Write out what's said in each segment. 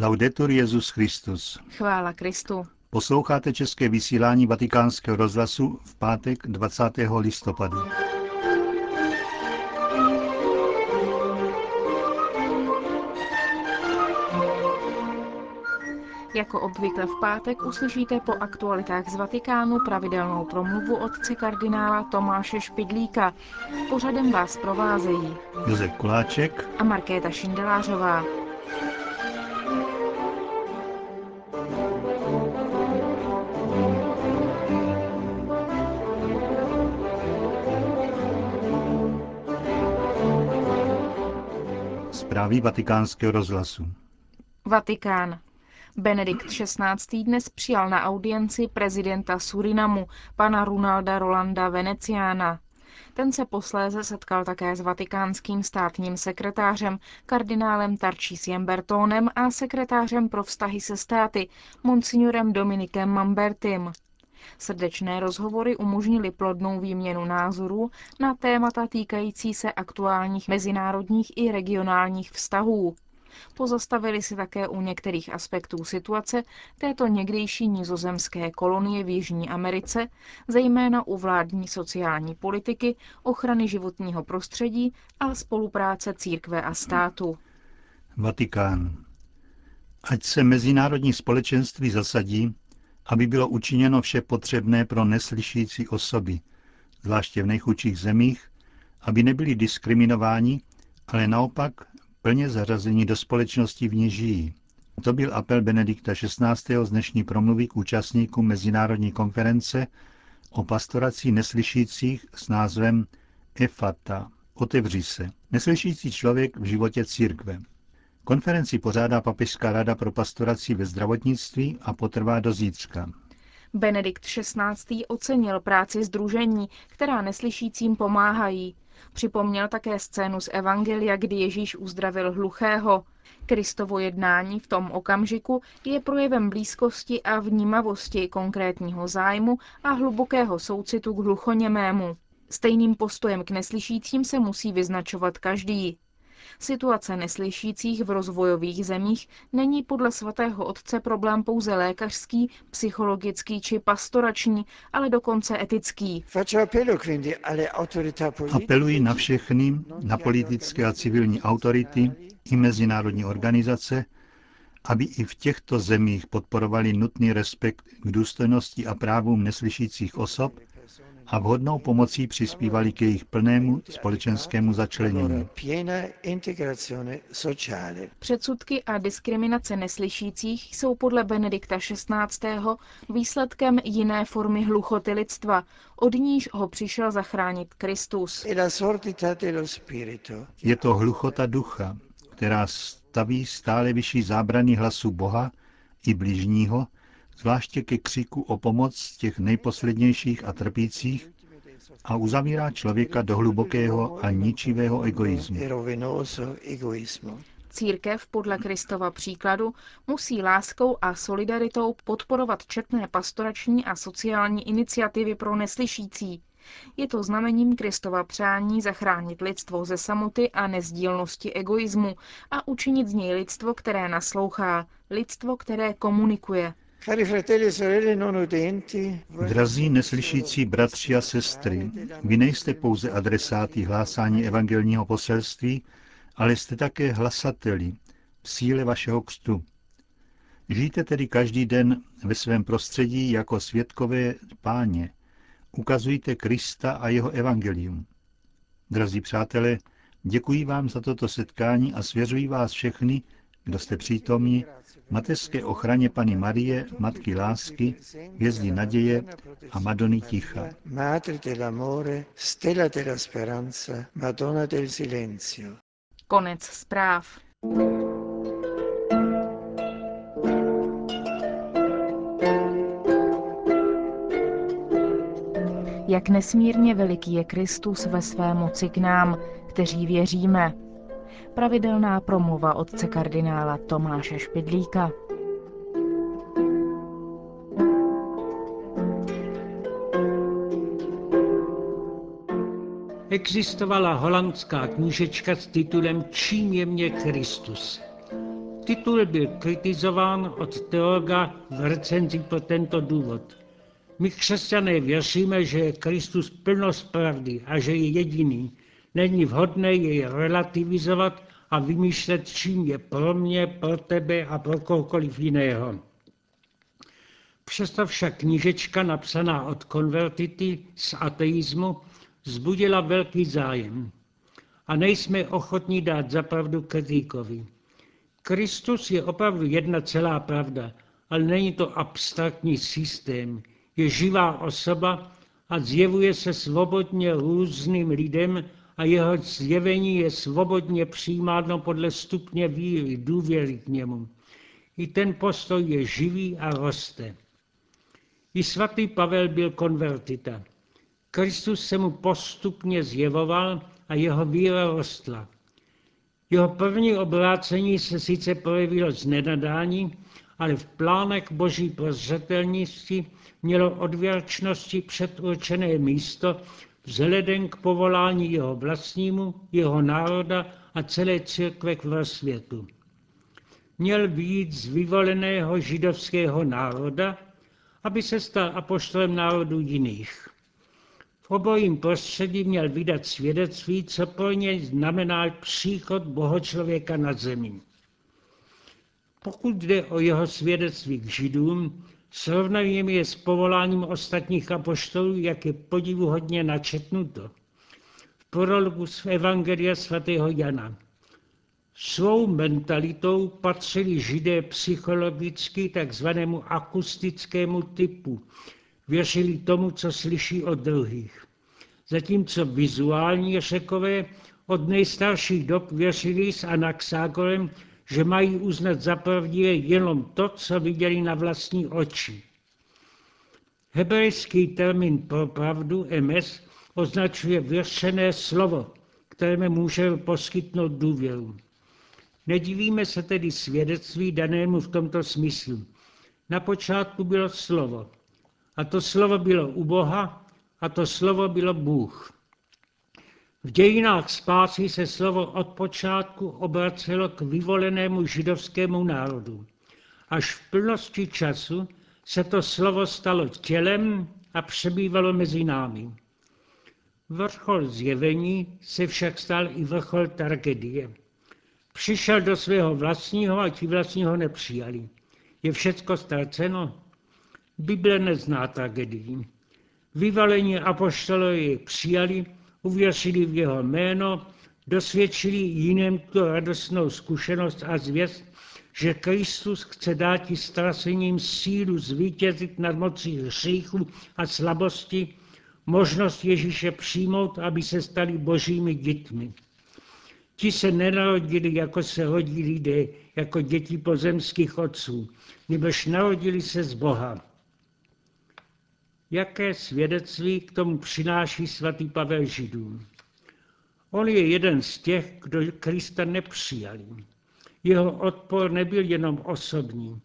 Laudetur Jezus Christus. Chvála Kristu. Posloucháte české vysílání Vatikánského rozhlasu v pátek 20. listopadu. Jako obvykle v pátek uslyšíte po aktualitách z Vatikánu pravidelnou promluvu otce kardinála Tomáše Špidlíka. Pořadem vás provázejí Josef Kuláček a Markéta Šindelářová. Zprávy vatikánského rozhlasu. Vatikán. Benedikt XVI. dnes přijal na audienci prezidenta Surinamu, pana Ronalda Rolanda Veneciana. Ten se posléze setkal také s vatikánským státním sekretářem, kardinálem Tarčísiem Bertónem a sekretářem pro vztahy se státy, monsignorem Dominikem Mambertim. Srdečné rozhovory umožnily plodnou výměnu názorů na témata týkající se aktuálních mezinárodních i regionálních vztahů. Pozastavili si také u některých aspektů situace této někdejší nizozemské kolonie v Jižní Americe, zejména u vládní sociální politiky, ochrany životního prostředí a spolupráce církve a státu. Vatikán. Ať se mezinárodní společenství zasadí, aby bylo učiněno vše potřebné pro neslyšící osoby, zvláště v nejchudších zemích, aby nebyli diskriminováni, ale naopak plně zařazení do společnosti v ní žijí. To byl apel Benedikta XVI. z dnešní promluvy k účastníkům Mezinárodní konference o pastorací neslyšících s názvem Efata. Otevří se. Neslyšící člověk v životě církve. Konferenci pořádá Papežská rada pro pastoraci ve zdravotnictví a potrvá do zítřka. Benedikt XVI. ocenil práci združení, která neslyšícím pomáhají. Připomněl také scénu z Evangelia, kdy Ježíš uzdravil hluchého. Kristovo jednání v tom okamžiku je projevem blízkosti a vnímavosti konkrétního zájmu a hlubokého soucitu k hluchoněmému. Stejným postojem k neslyšícím se musí vyznačovat každý. Situace neslyšících v rozvojových zemích není podle svatého otce problém pouze lékařský, psychologický či pastorační, ale dokonce etický. Apeluji na všechny, na politické a civilní autority i mezinárodní organizace, aby i v těchto zemích podporovali nutný respekt k důstojnosti a právům neslyšících osob a vhodnou pomocí přispívali k jejich plnému společenskému začlenění. Předsudky a diskriminace neslyšících jsou podle Benedikta XVI. výsledkem jiné formy hluchoty lidstva, od níž ho přišel zachránit Kristus. Je to hluchota ducha, která staví stále vyšší zábrany hlasu Boha i bližního, zvláště ke křiku o pomoc těch nejposlednějších a trpících a uzavírá člověka do hlubokého a ničivého egoismu. Církev podle Kristova příkladu musí láskou a solidaritou podporovat četné pastorační a sociální iniciativy pro neslyšící. Je to znamením Kristova přání zachránit lidstvo ze samoty a nezdílnosti egoismu a učinit z něj lidstvo, které naslouchá, lidstvo, které komunikuje. Drazí neslyšící bratři a sestry, vy nejste pouze adresáty hlásání evangelního poselství, ale jste také hlasateli v síle vašeho křtu. Žijte tedy každý den ve svém prostředí jako světkové páně. Ukazujte Krista a jeho evangelium. Drazí přátelé, děkuji vám za toto setkání a svěřuji vás všechny, kdo jste přítomni, mateřské ochraně Pany Marie, Matky lásky, hvězdy naděje a Madony ticha. Konec zpráv. Jak nesmírně veliký je Kristus ve své moci k nám, kteří věříme. Pravidelná promluva otce kardinála Tomáše Špidlíka. Existovala holandská knížečka s titulem Čím je mě Kristus. Titul byl kritizován od teologa v recenzi pro tento důvod. My křesťané věříme, že je Kristus plnost pravdy a že je jediný. Není vhodné jej relativizovat a vymýšlet, čím je pro mě, pro tebe a pro kohokoliv jiného. Přesto však knížečka napsaná od konvertity z ateismu zbudila velký zájem. A nejsme ochotní dát zapravdu kritikovi. Kristus je opravdu jedna celá pravda, ale není to abstraktní systém. Je živá osoba a zjevuje se svobodně různým lidem a jeho zjevení je svobodně přijímáno podle stupně víry, důvěry k němu. I ten postoj je živý a roste. I svatý Pavel byl konvertita. Kristus se mu postupně zjevoval a jeho víra rostla. Jeho první obrácení se sice projevilo z nenadání, ale v plánech boží prozřetelnosti mělo od věčnosti předurčené místo vzhledem k povolání jeho vlastnímu, jeho národa a celé církve k světu. Měl být z vyvoleného židovského národa, aby se stal apoštolem národů jiných. V obojím prostředí měl vydat svědectví, co pro něj znamená příchod bohočlověka na zemi. Pokud jde o jeho svědectví k židům, srovnajme je s povoláním ostatních apoštolů, jak je podivuhodně načetnuto. V prologu z Evangelia svatého Jana. Svou mentalitou patřili židé psychologicky takzvanému akustickému typu, věřili tomu, co slyší od druhých. Zatímco vizuální řekové od nejstarších dob věřili s Anaxágorem, že mají uznat za pravdivé jenom to, co viděli na vlastní oči. Hebrejský termín pro pravdu MS označuje věřené slovo, kterému může poskytnout důvěru. Nedivíme se tedy svědectví danému v tomto smyslu. Na počátku bylo slovo. A to slovo bylo u Boha a to slovo bylo Bůh. V dějinách spásy se slovo od počátku obracelo k vyvolenému židovskému národu. Až v plnosti času se to slovo stalo tělem a přebývalo mezi námi. Vrchol zjevení se však stal i vrchol tragedie. Přišel do svého vlastního a ti vlastního nepřijali. Je všecko ztraceno? Bible nezná tragedii. Vyvalení apoštolovi přijali, uvěřili v jeho jméno, dosvědčili jiným tu radostnou zkušenost a zvěst, že Kristus chce dát i strasením sílu zvítězit nad mocí hříchu a slabosti, možnost Ježíše přijmout, aby se stali božími dětmi. Ti se nenarodili, jako se rodí lidé, jako děti pozemských otců, nebož narodili se z Boha. Jaké svědectví k tomu přináší svatý Pavel Židům? On je jeden z těch, kdo Krista nepřijali. Jeho odpor nebyl jenom osobní,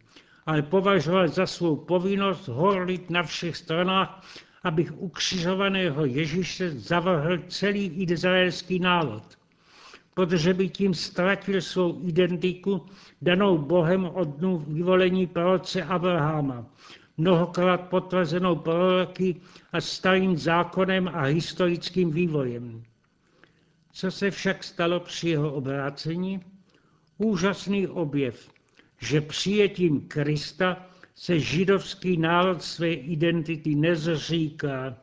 ale považoval za svou povinnost horlit na všech stranách, abych ukřižovaného Ježíše zavrhl celý izraelský národ, protože by tím ztratil svou identiku danou Bohem od dnu vyvolení proroce Abrahama, mnohokrát potvrzenou proroky a starým zákonem a historickým vývojem. Co se však stalo při jeho obrácení? Úžasný objev, že přijetím Krista se židovský národ své identity nezříká,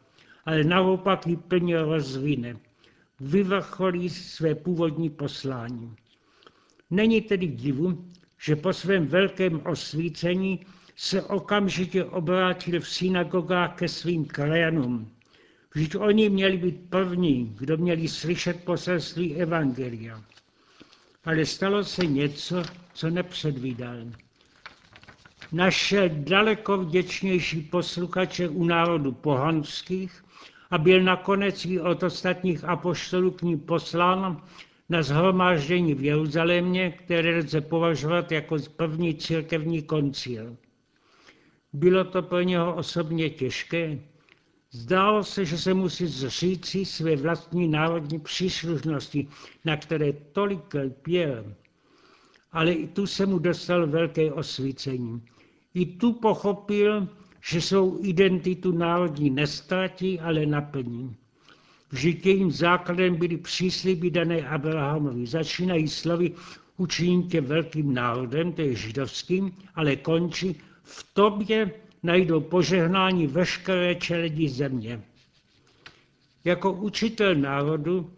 ale naopak ji plně rozvine, vyvrcholí své původní poslání. Není tedy divu, že po svém velkém osvícení se okamžitě obrátil v synagogách ke svým krajanům. Vždyť oni měli být první, kdo měli slyšet poselství Evangelia. Ale stalo se něco, co nepředvídal. Našel daleko vděčnější posluchače u národu pohanských a byl nakonec i od ostatních apoštolů k ní poslán na zhromáždění v Jeruzalémě, které lze považovat jako první církevní koncil. Bylo to pro něho osobně těžké. Zdálo se, že se musí zříci své vlastní národní příslušnosti, na které tolik lpěl. ale i tu se mu dostal velké osvícení. I tu pochopil, že svou identitu národní nestratí, ale naplní. Vždyť jejím základem byly přísliby dané Abrahamovi. Začínají slovy učiním tě velkým národem, to je židovským, ale končí v tobě najdou požehnání veškeré čeledi země. Jako učitel národu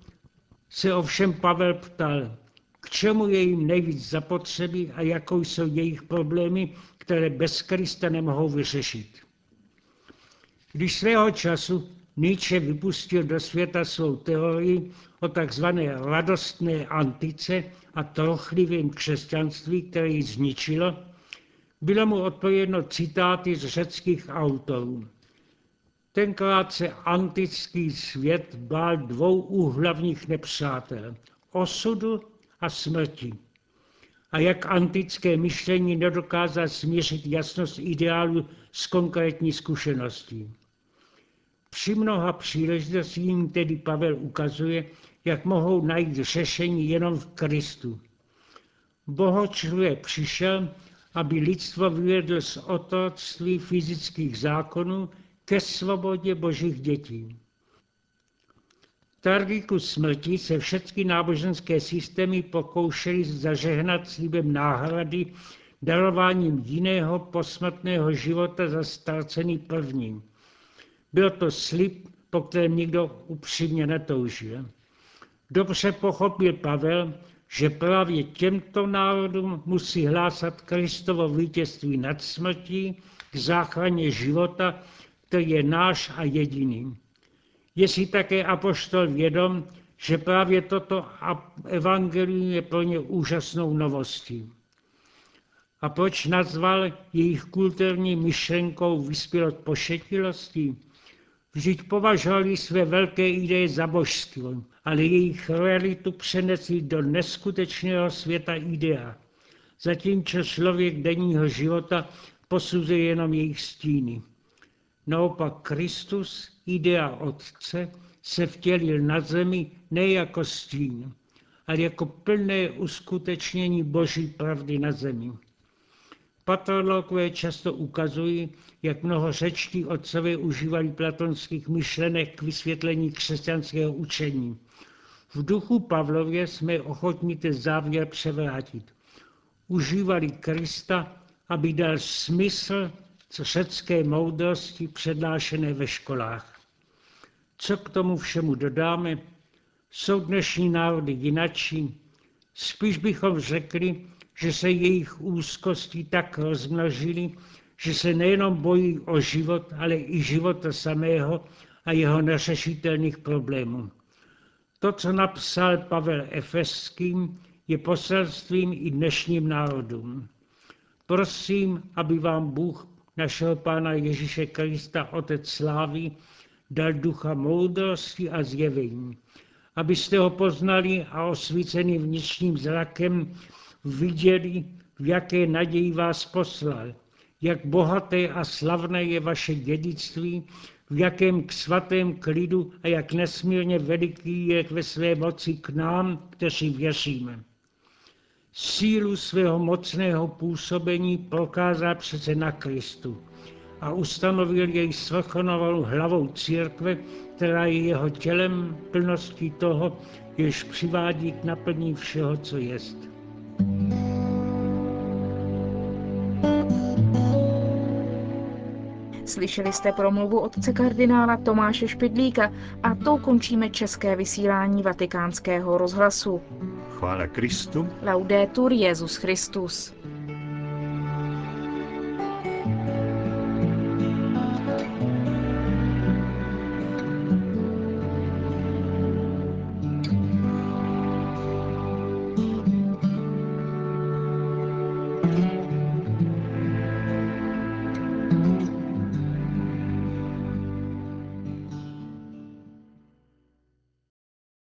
se ovšem Pavel ptal, k čemu je jim nejvíc zapotřebí a jakou jsou jejich problémy, které bez Krista nemohou vyřešit. Když svého času Nietzsche vypustil do světa svou teorii o takzvané radostné antice a trochlivém křesťanství, které ji zničilo, bylo mu odpovědno citáty z řeckých autorů. Tenkrát se antický svět bál dvou úhlavních nepřátel – osudu a smrti. A jak antické myšlení nedokázal smířit jasnost ideálu s konkrétní zkušeností. Při mnoha příležitostím tedy Pavel ukazuje, jak mohou najít řešení jenom v Kristu. Bohočluje přišel, aby lidstvo vyvedl z otroctví fyzických zákonů ke svobodě božích dětí. Tragiku smrti se všechny náboženské systémy pokoušely zažehnat slibem náhrady darováním jiného posmrtného života za ztracený prvním. Byl to slib, po kterém nikdo upřímně netoužil. Dobře pochopil Pavel, že právě těmto národům musí hlásat Kristovo vítězství nad smrtí k záchraně života, který je náš a jediný. Je si také apoštol vědom, že právě toto evangelium je pro ně úžasnou novostí. A proč nazval jejich kulturní myšlenkou vyspělot pošetilostí? Vždyť považovali své velké ideje za božstvo, ale jejich realitu přenesli do neskutečného světa idea, zatímco člověk denního života posuzuje jenom jejich stíny. Naopak Kristus, idea Otce, se vtělil na zemi ne jako stín, ale jako plné uskutečnění Boží pravdy na zemi. Patologové často ukazují, jak mnoho řečtí otcové užívali platonských myšlenek k vysvětlení křesťanského učení. V duchu Pavlově jsme ochotní ten závěr převrátit. Užívali Krista, aby dal smysl řecké moudrosti přednášené ve školách. Co k tomu všemu dodáme? Jsou dnešní národy jinačí? Spíš bychom řekli, že se jejich úzkosti tak rozmnožily, že se nejenom bojí o život, ale i života samého a jeho neřešitelných problémů. To, co napsal Pavel Efeským, je poselstvím i dnešním národům. Prosím, aby vám Bůh našeho Pána Ježíše Krista, Otec slávy, dal ducha moudrosti a zjevení, abyste ho poznali a osvíceni vnitřním zrakem viděli, v jaké naději vás poslal, jak bohaté a slavné je vaše dědictví, v jakém k svatém klidu a jak nesmírně veliký je ve své moci k nám, kteří věříme. Sílu svého mocného působení prokázal přece na Kristu a ustanovil jej svrchovanou hlavou církve, která je jeho tělem plností toho, jež přivádí k naplní všeho, co jest. Slyšeli jste promluvu otce kardinála Tomáše Špidlíka a tou končíme české vysílání vatikánského rozhlasu. Chvála Kristu. Laudetur Jezus Christus.